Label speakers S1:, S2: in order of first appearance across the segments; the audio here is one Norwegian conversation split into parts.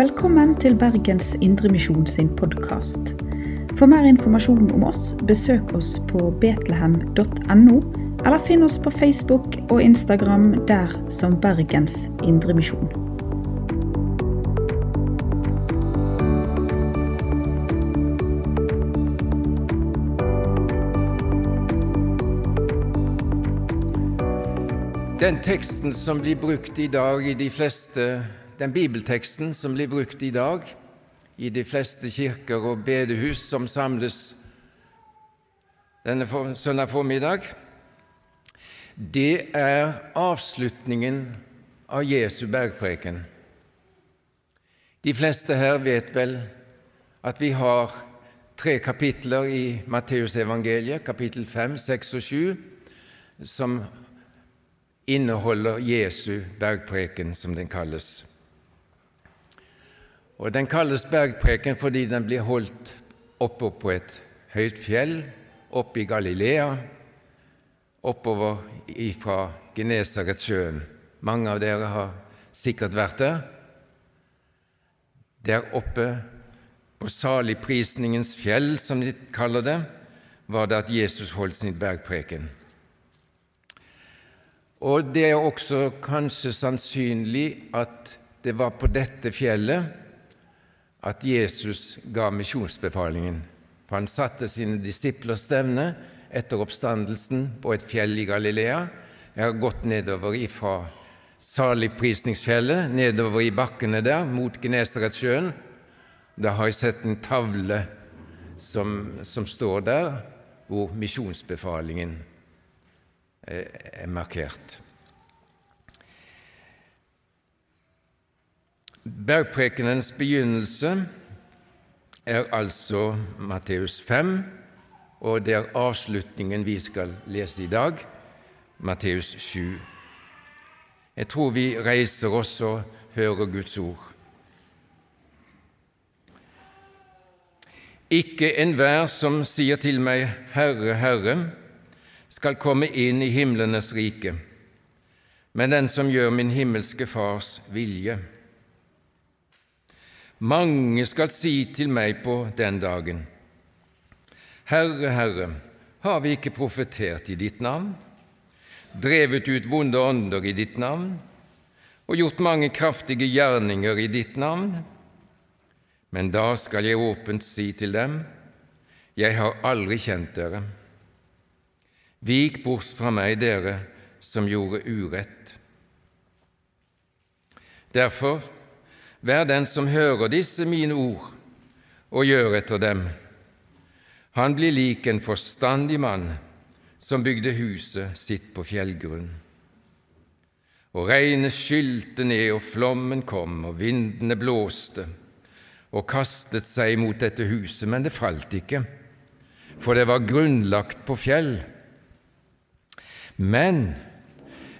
S1: Velkommen til Bergens Indremisjon sin podkast. For mer informasjon om oss, besøk oss på betlehem.no, eller finn oss på Facebook og Instagram der som Bergens Indremisjon.
S2: Den teksten som blir brukt i dag i de fleste Den bibelteksten som blir brukt i dag i de fleste kirker og bedehus som samles denne søndag formiddag, det er avslutningen av Jesu bergpreken. De fleste her vet vel at vi har tre kapitler i Matteusevangeliet, kapittel 5, 6 og 7, som inneholder Jesu bergpreken, som den kalles. Og Den kalles bergpreken fordi den blir holdt oppe på et høyt fjell oppe i Galilea, oppover fra Genesaretsjøen. Mange av dere har sikkert vært der. Der oppe på saligprisningens fjell, som de kaller det, var det at Jesus holdt sin bergpreken. Og det er også kanskje sannsynlig at det var på dette fjellet at Jesus ga misjonsbefalingen. For han satte sine disipler stevne etter oppstandelsen på et fjell i Galilea. Jeg har gått nedover ifra Saligprisningsfjellet, nedover i bakkene der mot Genesaretsjøen. Da har jeg sett en tavle som, som står der, hvor misjonsbefalingen er markert. Bergprekenens begynnelse er altså Matteus 5, og det er avslutningen vi skal lese i dag, Matteus 7. Jeg tror vi reiser oss og hører Guds ord. Ikke enhver som sier til meg, Herre, Herre, skal komme inn i himlenes rike, men den som gjør min himmelske Fars vilje. Mange skal si til meg på den dagen, Herre, Herre, har vi ikke profetert i ditt navn, drevet ut vonde ånder i ditt navn og gjort mange kraftige gjerninger i ditt navn? Men da skal jeg åpent si til dem, Jeg har aldri kjent dere. Vik bort fra meg, dere som gjorde urett. Derfor, vær den som hører disse mine ord og gjør etter dem. Han blir lik en forstandig mann som bygde huset sitt på fjellgrunn. Og regnet skylte ned, og flommen kom, og vindene blåste og kastet seg mot dette huset, men det falt ikke, for det var grunnlagt på fjell. Men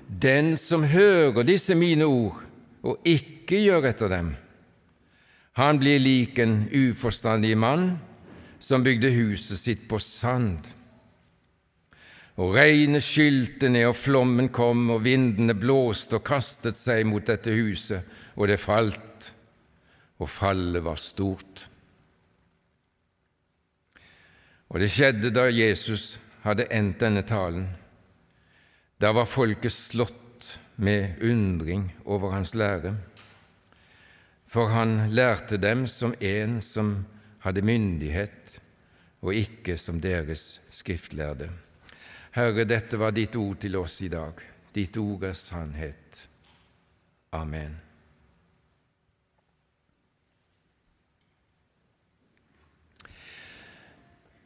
S2: den som hører disse mine ord og ikke gjør etter dem, han blir lik en uforstandig mann som bygde huset sitt på sand. Og regnet skylte ned, og flommen kom, og vindene blåste og kastet seg mot dette huset, og det falt, og fallet var stort. Og det skjedde da Jesus hadde endt denne talen da var folket slått med undring over hans lære, for han lærte dem som en som hadde myndighet, og ikke som deres skriftlærde. Herre, dette var ditt ord til oss i dag. Ditt ord er sannhet. Amen.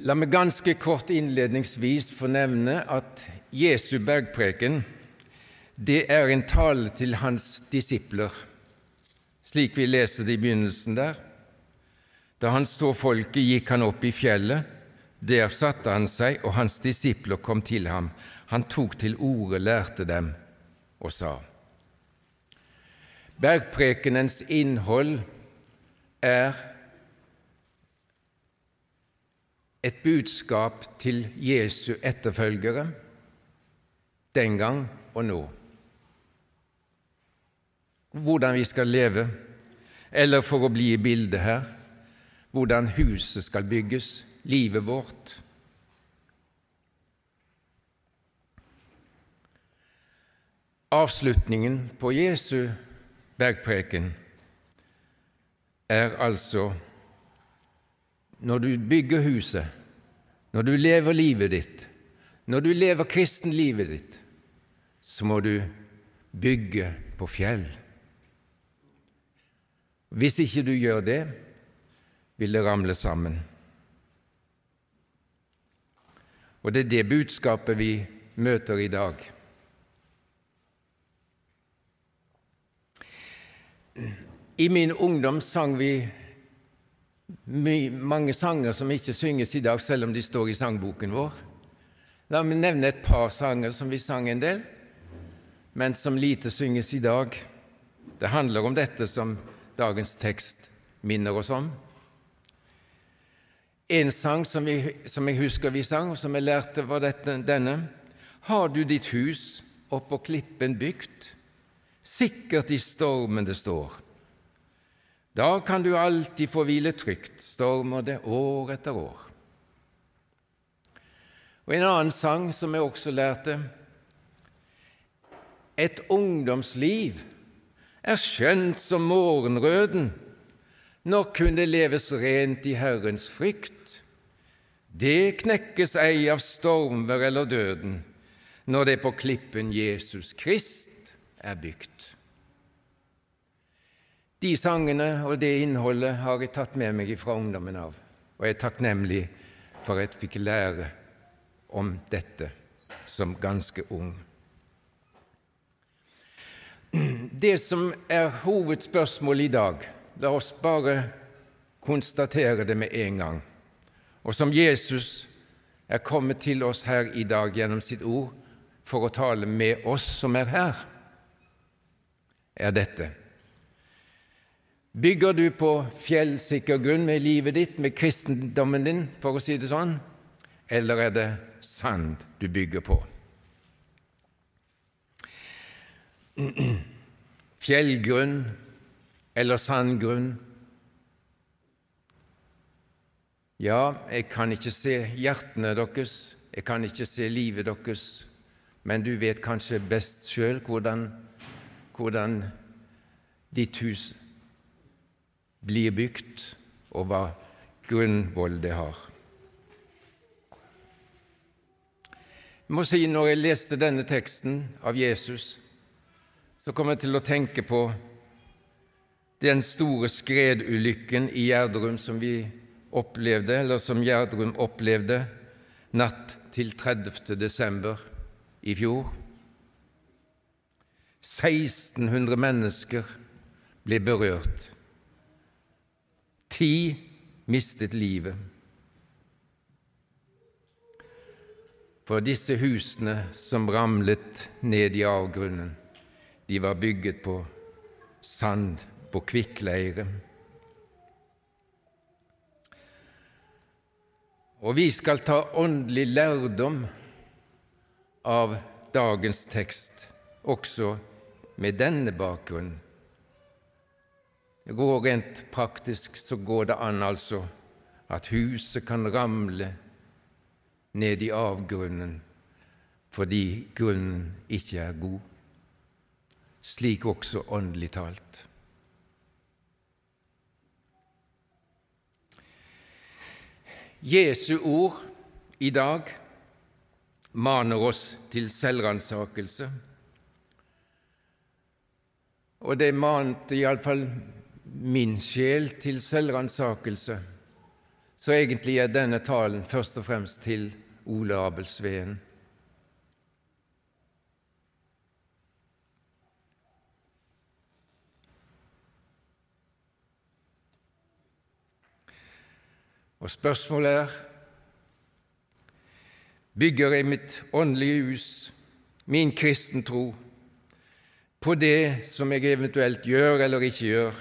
S2: La meg ganske kort innledningsvis få nevne at Jesu bergpreken, det er en tale til hans disipler, slik vi leser det i begynnelsen der. Da han så folket, gikk han opp i fjellet. Der satte han seg, og hans disipler kom til ham. Han tok til orde, lærte dem og sa:" Bergprekenens innhold er et budskap til Jesu etterfølgere den gang og nå. Hvordan vi skal leve, eller for å bli i bildet her, hvordan huset skal bygges, livet vårt. Avslutningen på Jesu bergpreken er altså når du bygger huset, når du lever livet ditt, når du lever kristenlivet ditt, så må du bygge på fjell. Hvis ikke du gjør det, vil det ramle sammen. Og det er det budskapet vi møter i dag. I min ungdom sang vi mange sanger som ikke synges i dag, selv om de står i sangboken vår. La meg nevne et par sanger som vi sang en del, men som lite synges i dag. Det handler om dette som dagens tekst minner oss om. En sang som, vi, som jeg husker vi sang, og som jeg lærte, var dette, denne. Har du ditt hus oppå klippen bygd, sikkert i stormen det står. Da kan du alltid få hvile trygt, stormer det år etter år. Og en annen sang som jeg også lærte Et ungdomsliv er skjønt som morgenrøden, når kun det leves rent i Herrens frykt. Det knekkes ei av stormer eller døden, når det på klippen Jesus Krist er bygd. De sangene og det innholdet har jeg tatt med meg fra ungdommen av, og jeg er takknemlig for at jeg fikk lære om dette som ganske ung. Det som er hovedspørsmålet i dag, la oss bare konstatere det med en gang, og som Jesus er kommet til oss her i dag gjennom sitt ord for å tale med oss som er her, er dette. Bygger du på fjellsikker grunn med livet ditt, med kristendommen din, for å si det sånn, eller er det sand du bygger på? Fjellgrunn eller sandgrunn? Ja, jeg kan ikke se hjertene deres, jeg kan ikke se livet deres, men du vet kanskje best sjøl hvordan, hvordan ditt hus blir bygd, og hva grunnvoll det har. Jeg må si Når jeg leste denne teksten av Jesus, så kom jeg til å tenke på den store skredulykken i Gjerdrum som vi opplevde, eller som Gjerdrum opplevde natt til 30. desember i fjor. 1600 mennesker ble berørt. Ti mistet livet. For disse husene som ramlet ned i avgrunnen, de var bygget på sand, på kvikkleire. Og vi skal ta åndelig lærdom av dagens tekst, også med denne bakgrunnen. Det går rent praktisk så går det an altså at huset kan ramle ned i avgrunnen fordi grunnen ikke er god. Slik også åndelig talt. Jesu ord i dag maner oss til selvransakelse, og det mante iallfall min sjel til selvransakelse, så egentlig er denne talen først og fremst til Ole Abel Og spørsmålet er bygger jeg mitt åndelige hus, min kristen tro, på det som jeg eventuelt gjør eller ikke gjør,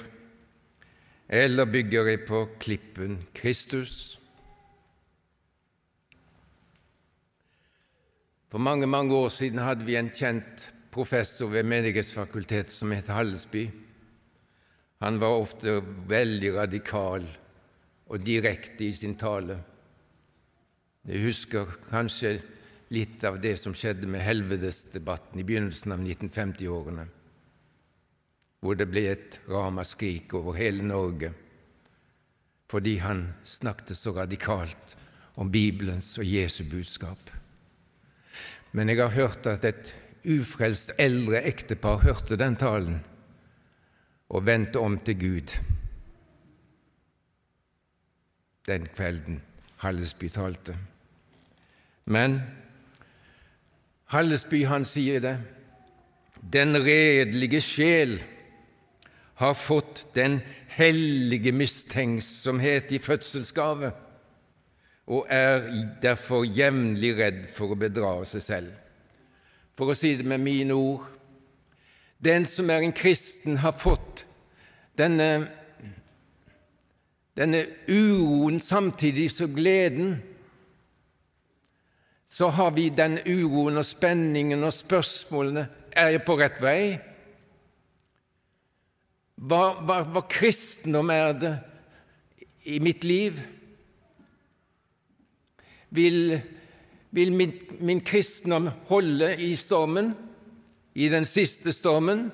S2: eller bygger jeg på klippen Kristus? For mange mange år siden hadde vi en kjent professor ved Menighetsfakultetet som het Hallesby. Han var ofte veldig radikal og direkte i sin tale. Jeg husker kanskje litt av det som skjedde med helvedesdebatten i begynnelsen av 1950-årene, hvor det ble et ramaskrik over hele Norge fordi han snakket så radikalt om Bibelens og Jesu budskap. Men jeg har hørt at et ufrelst eldre ektepar hørte den talen og vendte om til Gud den kvelden Hallesby talte. Men Hallesby han sier det den redelige sjel har fått den hellige mistenksomhet i fødselsgave og er derfor jevnlig redd for å bedra seg selv. For å si det med mine ord den som er en kristen, har fått denne, denne uroen samtidig som gleden. Så har vi den uroen og spenningen og spørsmålene er jeg på rett vei? Hva, hva, hva kristendom er det i mitt liv? Vil, vil min, min kristendom holde i stormen, i den siste stormen?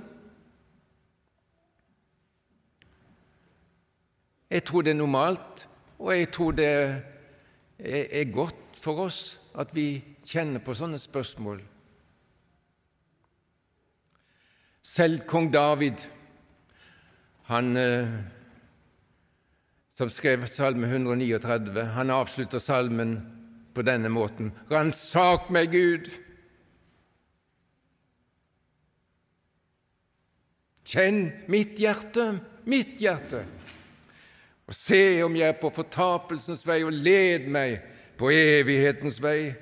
S2: Jeg tror det er normalt, og jeg tror det er, godt for oss at vi kjenner på sånne spørsmål. Selv kong David han eh, som skrev Salme 139, han avslutter salmen på denne måten Ransak meg, Gud! Kjenn mitt hjerte, mitt hjerte, og se om jeg er på fortapelsens vei, og led meg på evighetens vei.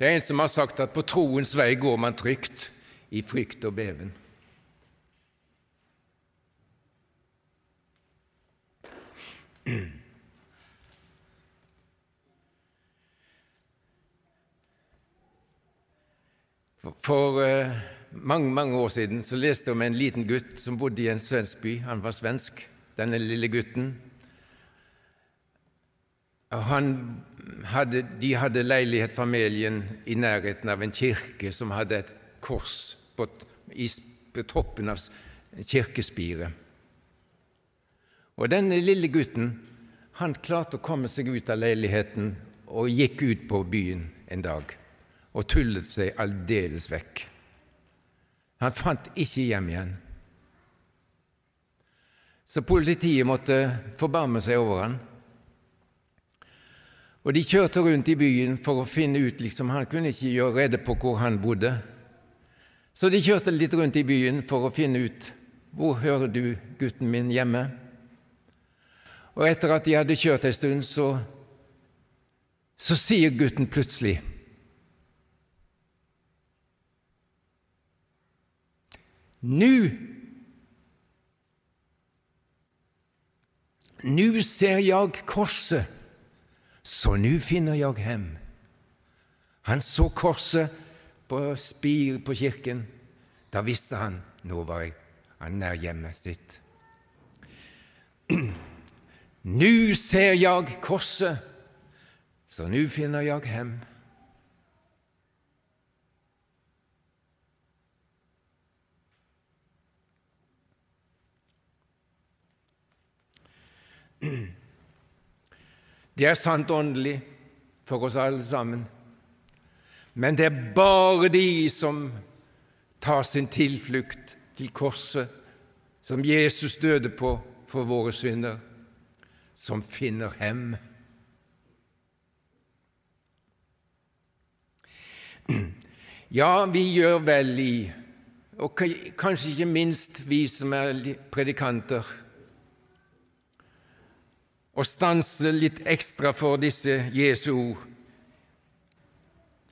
S2: Det er en som har sagt at på troens vei går man trygt i frykt og beven. For uh, mange mange år siden så leste jeg om en liten gutt som bodde i en svensk by. Han var svensk, denne lille gutten. Hadde, de hadde leilighet, familien, i nærheten av en kirke som hadde et kors på, i, på toppen av kirkespiret. Og denne lille gutten han klarte å komme seg ut av leiligheten og gikk ut på byen en dag og tullet seg aldeles vekk. Han fant ikke hjem igjen. Så politiet måtte forbarme seg over han. Og de kjørte rundt i byen for å finne ut liksom, Han kunne ikke gjøre rede på hvor han bodde. Så de kjørte litt rundt i byen for å finne ut hvor hører du gutten min hjemme. Og etter at de hadde kjørt en stund, så, så sier gutten plutselig Nu Nå ser jeg korset så nå finner jeg hem. Han så korset på spir på kirken. Da visste han nå var jeg han nær hjemmet sitt. Nu ser jeg korset, så nå finner jeg hem. Det er sant åndelig for oss alle sammen. Men det er bare de som tar sin tilflukt til korset, som Jesus døde på for våre synder, som finner hem. Ja, vi gjør vel i, og kanskje ikke minst vi som er predikanter, og stanse litt ekstra for disse Jesu ord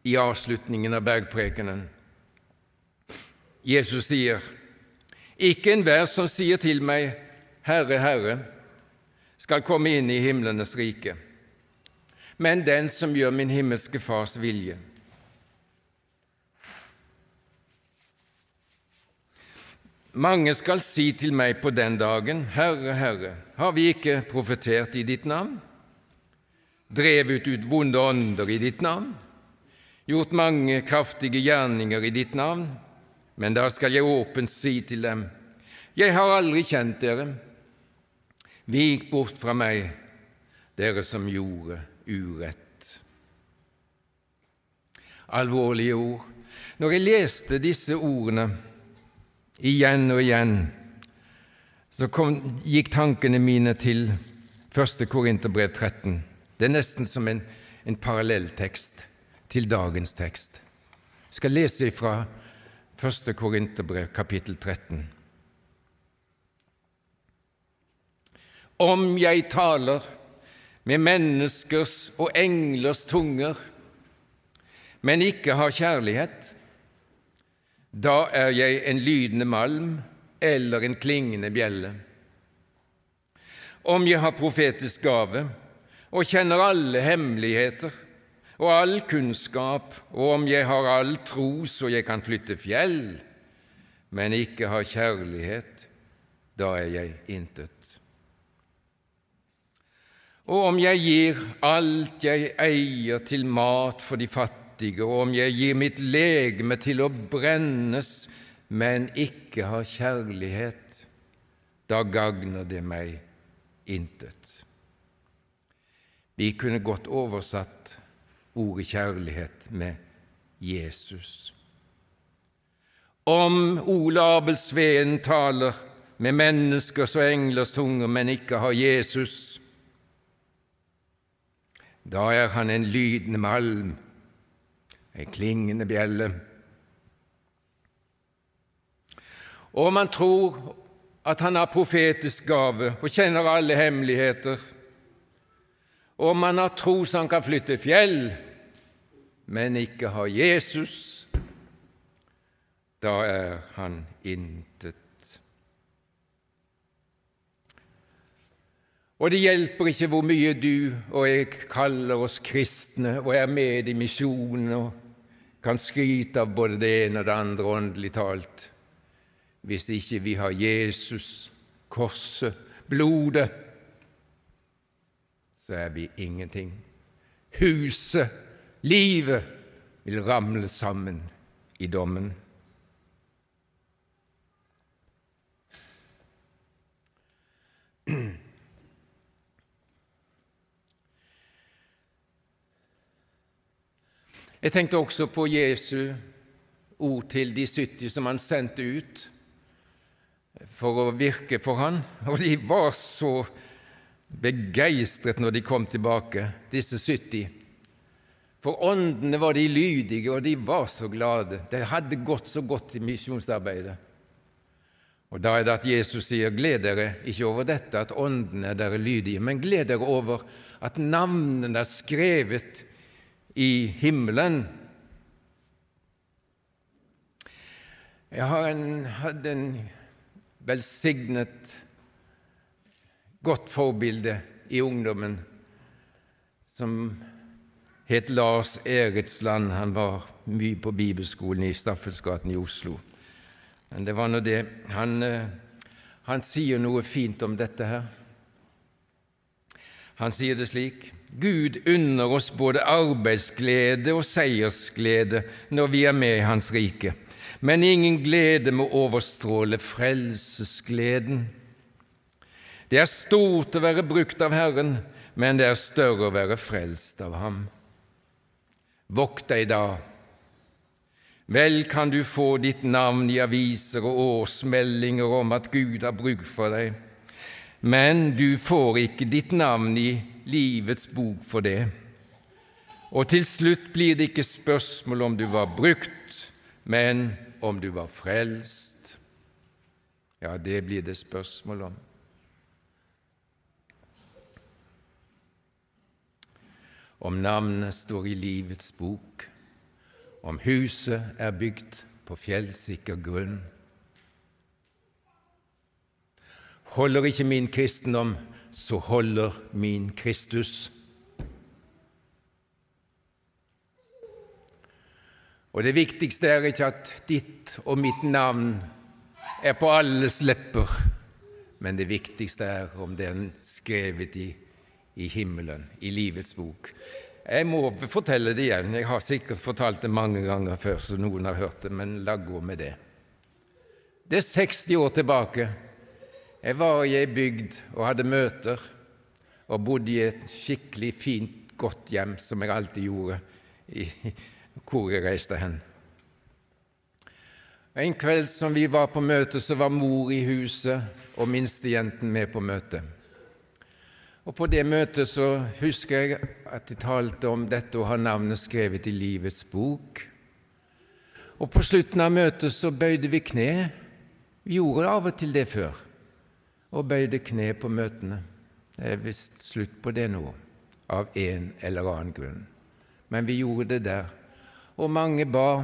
S2: i avslutningen av bergprekenen. Jesus sier, Ikke enhver som sier til meg, Herre, Herre, skal komme inn i himlenes rike, men den som gjør min himmelske Fars vilje. Mange skal si til meg på den dagen, Herre, Herre, har vi ikke profetert i ditt navn? Drevet ut vonde ånder i ditt navn? Gjort mange kraftige gjerninger i ditt navn? Men da skal jeg åpent si til dem, Jeg har aldri kjent dere. Vik bort fra meg, dere som gjorde urett. Alvorlige ord. Når jeg leste disse ordene igjen og igjen, så kom, gikk tankene mine til 1. Korinterbrev 13. Det er nesten som en, en parallelltekst til dagens tekst. Jeg skal lese fra 1. Korinterbrev, kapittel 13. Om jeg taler med menneskers og englers tunger, men ikke har kjærlighet, da er jeg en lydende malm eller en klingende bjelle. Om jeg har profetisk gave og kjenner alle hemmeligheter og all kunnskap, og om jeg har all tro så jeg kan flytte fjell, men ikke har kjærlighet, da er jeg intet. Og om jeg gir alt jeg eier til mat for de fattige, fattige, og om jeg gir mitt legeme til å brennes, men ikke har kjærlighet, da gagner det meg intet. Vi kunne godt oversatt ordet kjærlighet med Jesus. Om Ole Abel Sveen taler med menneskers og englers tunger, men ikke har Jesus, da er han en lydende malm ei klingende bjelle. Og om han tror at han har profetisk gave og kjenner alle hemmeligheter, og om han har tro så han kan flytte fjell, men ikke har Jesus, da er han intet. Og det hjelper ikke hvor mye du og jeg kaller oss kristne og er med i misjonen og kan skryte av både det ene og det andre åndelig talt, hvis ikke vi har Jesus, korset, blodet, så er vi ingenting. Huset, livet, vil ramle sammen i dommen. Jeg tenkte også på Jesu ord til de 70 som han sendte ut for å virke for han, og de var så begeistret når de kom tilbake, disse 70. For åndene var de lydige, og de var så glade. De hadde gått så godt i misjonsarbeidet. Og Da er det at Jesus sier, gled dere ikke over dette at åndene er dere lydige, men gled dere over at navnene er skrevet i himmelen. Jeg har en, hadde en velsignet, godt forbilde i ungdommen som het Lars Eritsland. Han var mye på bibelskolen i Staffelsgaten i Oslo. Men det var nå det. Han, eh, han sier noe fint om dette her. Han sier det slik Gud unner oss både arbeidsglede og seiersglede når vi er med i Hans rike, men ingen glede må overstråle frelsesgleden. Det er stort å være brukt av Herren, men det er større å være frelst av Ham. Vokt deg da. Vel kan du få ditt navn i aviser og årsmeldinger om at Gud har bruk for deg, men du får ikke ditt navn i livets bok for det. Og til slutt blir det ikke spørsmål om du var brukt, men om du var frelst. Ja, det blir det spørsmål om. Om navnet står i livets bok, om huset er bygd på fjellsikker grunn. Holder ikke min kristendom så holder min Kristus. Og det viktigste er ikke at ditt og mitt navn er på alles lepper, men det viktigste er om det er skrevet i, i himmelen, i livets bok. Jeg må fortelle det igjen. Jeg har sikkert fortalt det mange ganger før, så noen har hørt det, men la gå med det. Det er 60 år tilbake. Jeg var i ei bygd og hadde møter, og bodde i et skikkelig fint, godt hjem, som jeg alltid gjorde i, hvor jeg reiste hen. En kveld som vi var på møte, så var mor i huset og minstejenten med på møtet. Og På det møtet så husker jeg at de talte om dette å ha navnet skrevet i livets bok. Og På slutten av møtet så bøyde vi kne. Vi gjorde av og til det før, og bøyde kne på møtene. Det er visst slutt på det nå, av en eller annen grunn. Men vi gjorde det der. Og mange ba.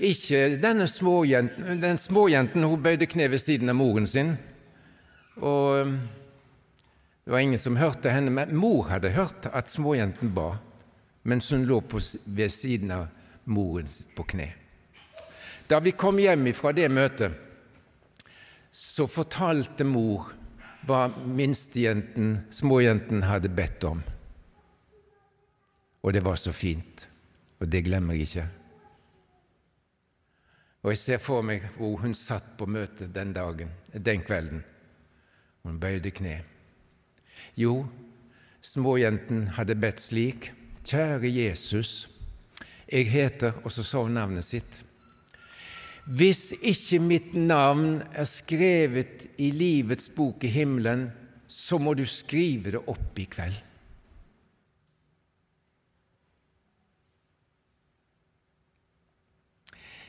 S2: Ikke denne småjenten, den småjenten hun bøyde kne ved siden av moren sin. Og det var ingen som hørte henne, men mor hadde hørt at småjenten ba mens hun lå på, ved siden av moren på kne. Da vi kom hjem fra det møtet, så fortalte mor hva minstejenten, småjenten, hadde bedt om. Og det var så fint, og det glemmer jeg ikke. Og jeg ser for meg hvor hun satt på møtet den dagen, den kvelden. Hun bøyde kne. Jo, småjenten hadde bedt slik. Kjære Jesus, jeg heter Og så sa hun navnet sitt. Hvis ikke mitt navn er skrevet i livets bok i himmelen, så må du skrive det opp i kveld.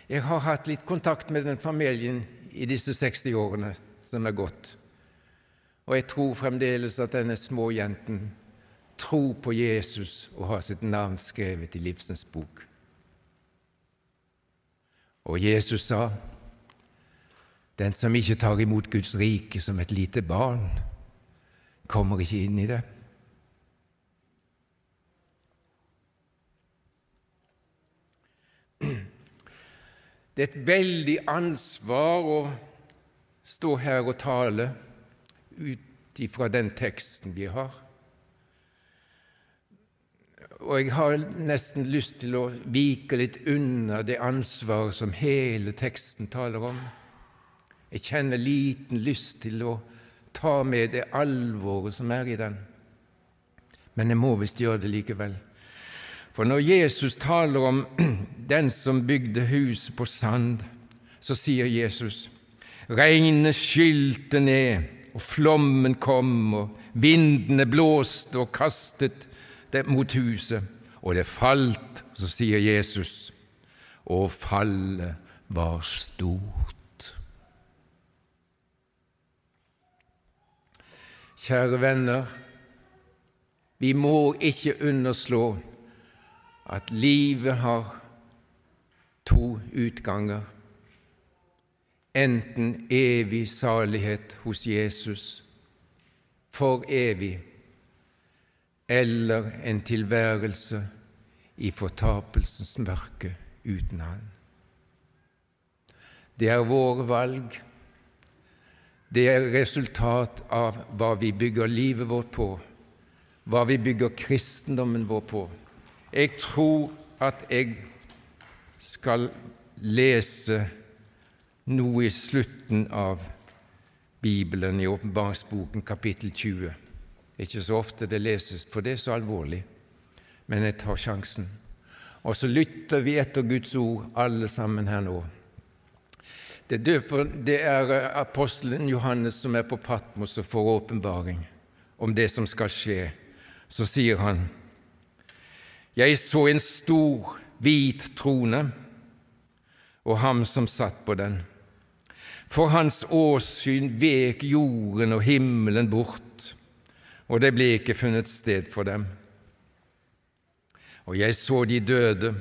S2: Jeg har hatt litt kontakt med den familien i disse 60 årene som er gått. Og jeg tror fremdeles at denne småjenten tror på Jesus og har sitt navn skrevet i livsens bok. Og Jesus sa, 'Den som ikke tar imot Guds rike som et lite barn, kommer ikke inn i det.' Det er et veldig ansvar å stå her og tale ut ifra den teksten vi har. Og jeg har nesten lyst til å vike litt unna det ansvaret som hele teksten taler om. Jeg kjenner liten lyst til å ta med det alvoret som er i den, men jeg må visst gjøre det likevel. For når Jesus taler om den som bygde huset på sand, så sier Jesus regnet skylte ned, og flommen kom, og vindene blåste og kastet mot huset, og det falt. Så sier Jesus, og fallet var stort. Kjære venner, vi må ikke underslå at livet har to utganger enten evig salighet hos Jesus for evig, eller en tilværelse i fortapelsens mørke uten Han. Det er våre valg. Det er resultat av hva vi bygger livet vårt på, hva vi bygger kristendommen vår på. Jeg tror at jeg skal lese noe i slutten av Bibelen, i åpenbaringsboken kapittel 20. Det er ikke så ofte det leses, for det er så alvorlig, men jeg tar sjansen. Og så lytter vi etter Guds ord, alle sammen her nå. Det, døper, det er eh, apostelen Johannes som er på Patmos og får åpenbaring om det som skal skje. Så sier han, Jeg så en stor, hvit trone og ham som satt på den. For hans åsyn vek jorden og himmelen bort, og det ble ikke funnet sted for dem. Og jeg så de døde,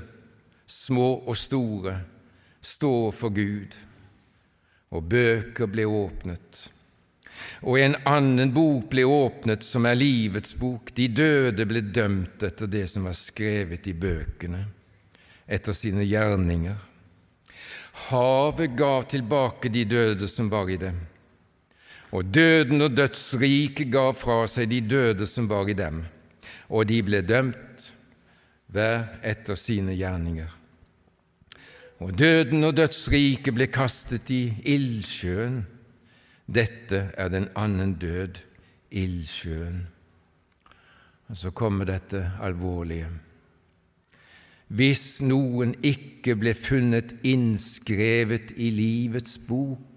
S2: små og store, stå for Gud, og bøker ble åpnet. Og en annen bok ble åpnet, som er livets bok. De døde ble dømt etter det som var skrevet i bøkene, etter sine gjerninger. Havet gav tilbake de døde som var i dem, og døden og dødsriket gav fra seg de døde som var i dem, og de ble dømt, hver etter sine gjerninger. Og døden og dødsriket ble kastet i ildsjøen. Dette er den annen død, ildsjøen. Og så kommer dette alvorlige. Hvis noen ikke ble funnet innskrevet i livets bok,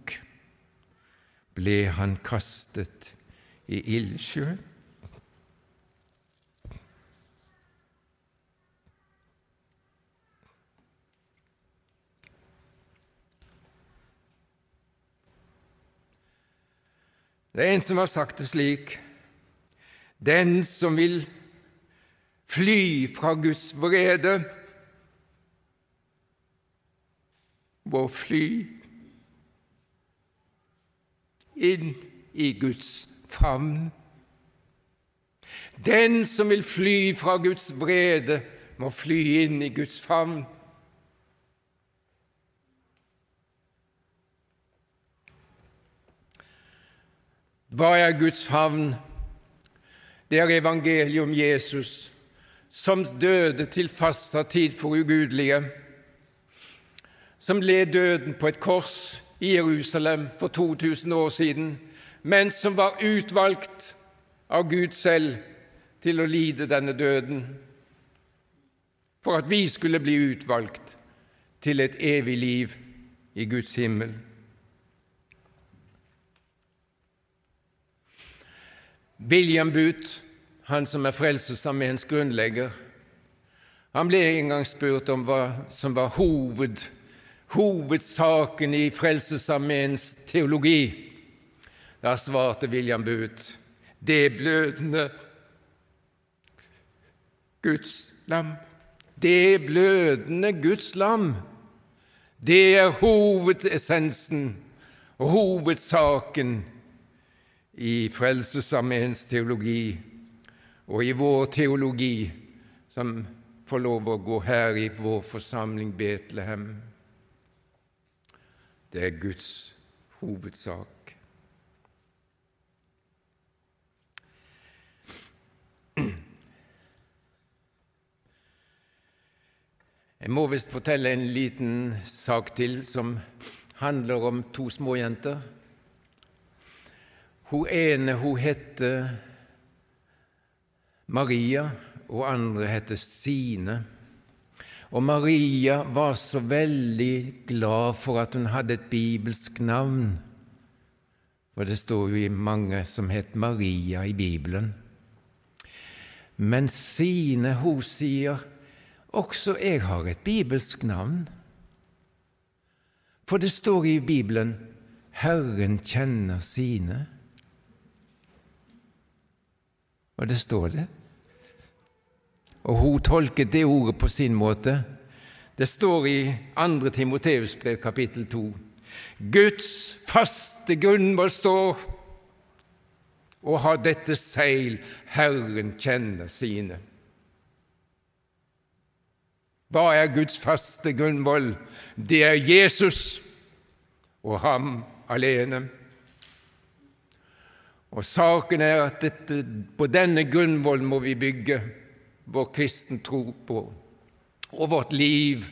S2: ble han kastet i ildsjøen. Det er en som har sagt det slik Den som vil fly fra Guds vrede, må fly inn i Guds favn. Den som vil fly fra Guds vrede, må fly inn i Guds favn. Hva er Guds favn? Det er evangeliet om Jesus, som døde til fastsatt tid for ugudelige, som led døden på et kors i Jerusalem for 2000 år siden, men som var utvalgt av Gud selv til å lide denne døden, for at vi skulle bli utvalgt til et evig liv i Guds himmel. William Booth, han som er Frelsesarmeens grunnlegger, han ble en gang spurt om hva som var hoved, hovedsaken i Frelsesarmeens teologi. Da svarte William Booth det blødende Guds lam. Det blødende Guds lam. Det er hovedessensen og hovedsaken i Frelsesarmeens teologi og i vår teologi som får lov å gå her i vår forsamling Betlehem. Det er Guds hovedsak. Jeg må visst fortelle en liten sak til som handler om to små jenter. Hun ene hun heter Maria, og andre heter Sine. Og Maria var så veldig glad for at hun hadde et bibelsk navn. For det står jo i mange som het Maria i Bibelen. Men Sine, hun sier også jeg har et bibelsk navn. For det står i Bibelen Herren kjenner sine. Og det står det. Og hun tolket det ordet på sin måte. Det står i 2. Timoteus brev kapittel 2. Guds faste grunnvoll står og har dette seil Herren kjenner sine. Hva er Guds faste grunnvoll? Det er Jesus og ham alene. Og saken er at dette, på denne grunnvollen må vi bygge vår kristen tro på, og vårt liv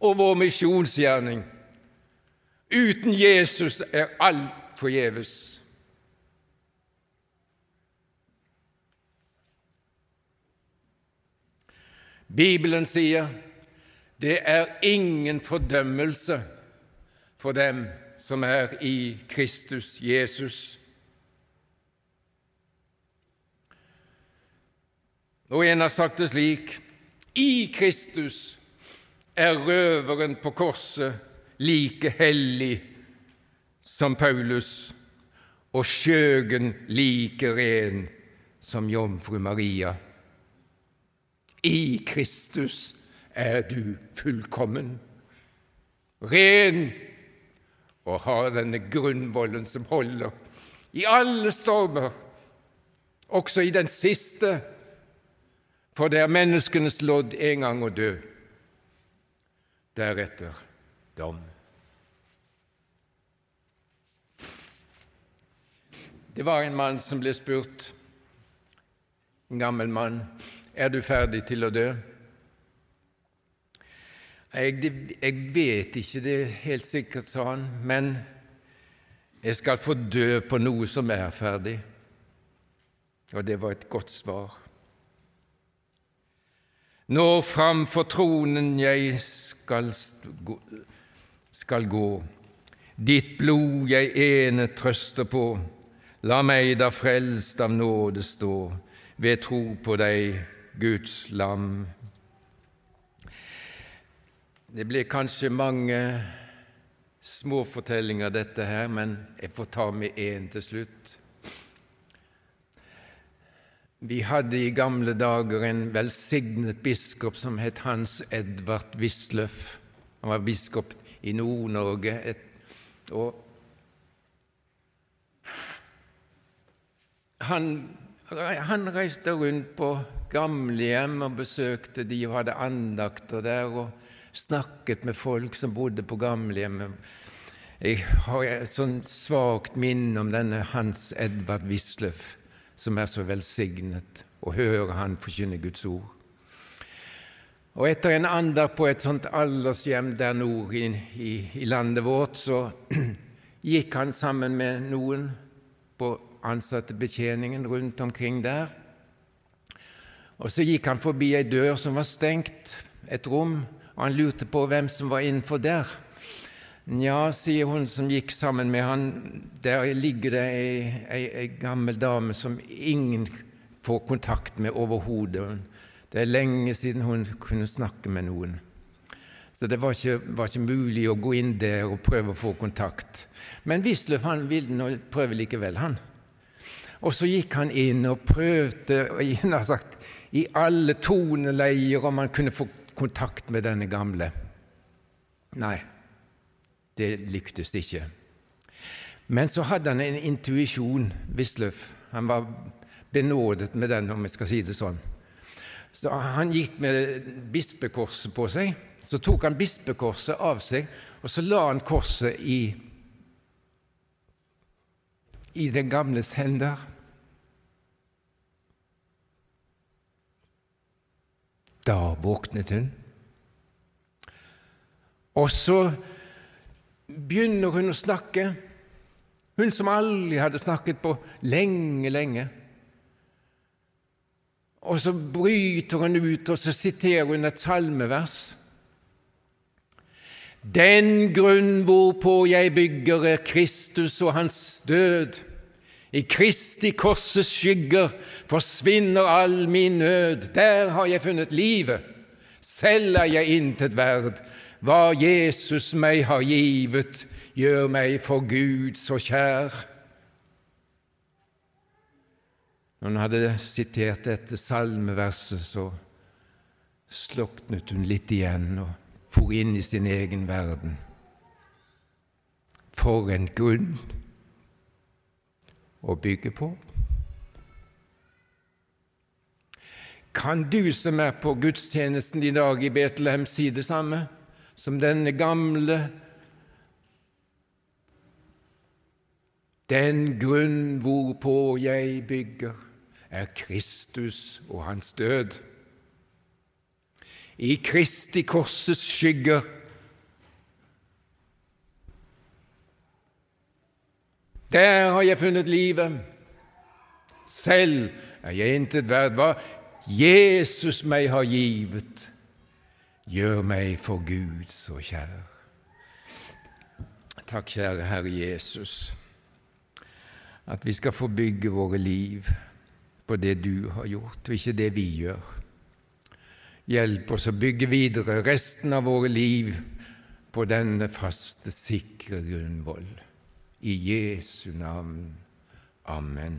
S2: og vår misjonsgjerning. Uten Jesus er alt forgjeves. Bibelen sier det er ingen fordømmelse for dem som er i Kristus Jesus. Og en har sagt det slik i Kristus er røveren på korset like hellig som Paulus, og skjøgen like ren som jomfru Maria. I Kristus er du fullkommen, ren og har denne grunnvollen som holder i alle stormer, også i den siste for det er menneskenes lodd en gang å dø, deretter dom. Det var en mann som ble spurt, en gammel mann, er du ferdig til å dø? Jeg, jeg vet ikke det helt sikkert, sa han, men jeg skal få dø på noe som er ferdig. Og det var et godt svar. Nå framfor tronen jeg skal, skal gå, ditt blod jeg ene trøster på, la meg da frelst av nåde stå, ved tro på deg, Guds lam. Det blir kanskje mange små fortellinger, dette her, men jeg får ta med én til slutt. Vi hadde i gamle dager en velsignet biskop som het Hans Edvard Wisløff. Han var biskop i Nord-Norge. han, han, reiste rundt på gamlehjem og besøkte de og hadde andakter der og snakket med folk som bodde på gamlehjemmet. Jeg har et sånt svakt minne om denne Hans Edvard Wisløff som er så velsignet, å høre han forkynne Guds ord. Og etter en ander på et sånt aldershjem der nord i, i, i, landet vårt, så gikk han sammen med noen på ansattebetjeningen rundt omkring der. Og så gikk han forbi ei dør som var stengt, et rom, og han lurte på hvem som var innenfor der. Nja, sier hun som gikk sammen med han, der ligger det ei, ei, ei gammel dame som ingen får kontakt med overhodet. Det er lenge siden hun kunne snakke med noen. Så det var ikke, var ikke, mulig å gå inn der og prøve å få kontakt. Men Wisløff ville nå prøve likevel, han. Og så gikk han inn og prøvde og sagt, i alle toneleier om han kunne få kontakt med denne gamle. Nei, det lyktes ikke. Men så hadde han en intuisjon, Wisløff. Han var benådet med den, om jeg skal si det sånn. Så Han gikk med bispekorset på seg. Så tok han bispekorset av seg, og så la han korset i, i den gamles hender. Da våknet hun. Og så begynner hun å snakke, hun som aldri hadde snakket på lenge, lenge. Og så bryter hun ut, og så siterer hun et salmevers. Den grunn hvorpå jeg bygger, er Kristus og hans død. I Kristi korses skygger forsvinner all min nød. Der har jeg funnet livet. Selv er jeg intet verd, hva Jesus meg har givet, gjør meg for Gud så kjær. Når hun hadde sitert dette salmeverset, så sloknet hun litt igjen og for inn i sin egen verden. For en grunn å bygge på. Kan du som er på gudstjenesten i dag i Betlehem, si det samme? Som denne gamle Den grunn hvorpå jeg bygger, er Kristus og hans død. I Kristi korsets skygger Der har jeg funnet livet. Selv er jeg intet verd. Hva Jesus meg har givet, Gjør meg for Gud så kjær. Takk, kjære Herre Jesus, at vi skal få bygge våre liv på det du har gjort, og ikke det vi gjør. Hjelp oss å bygge videre resten av våre liv på denne faste, sikre grunnvoll. I Jesu navn. Amen.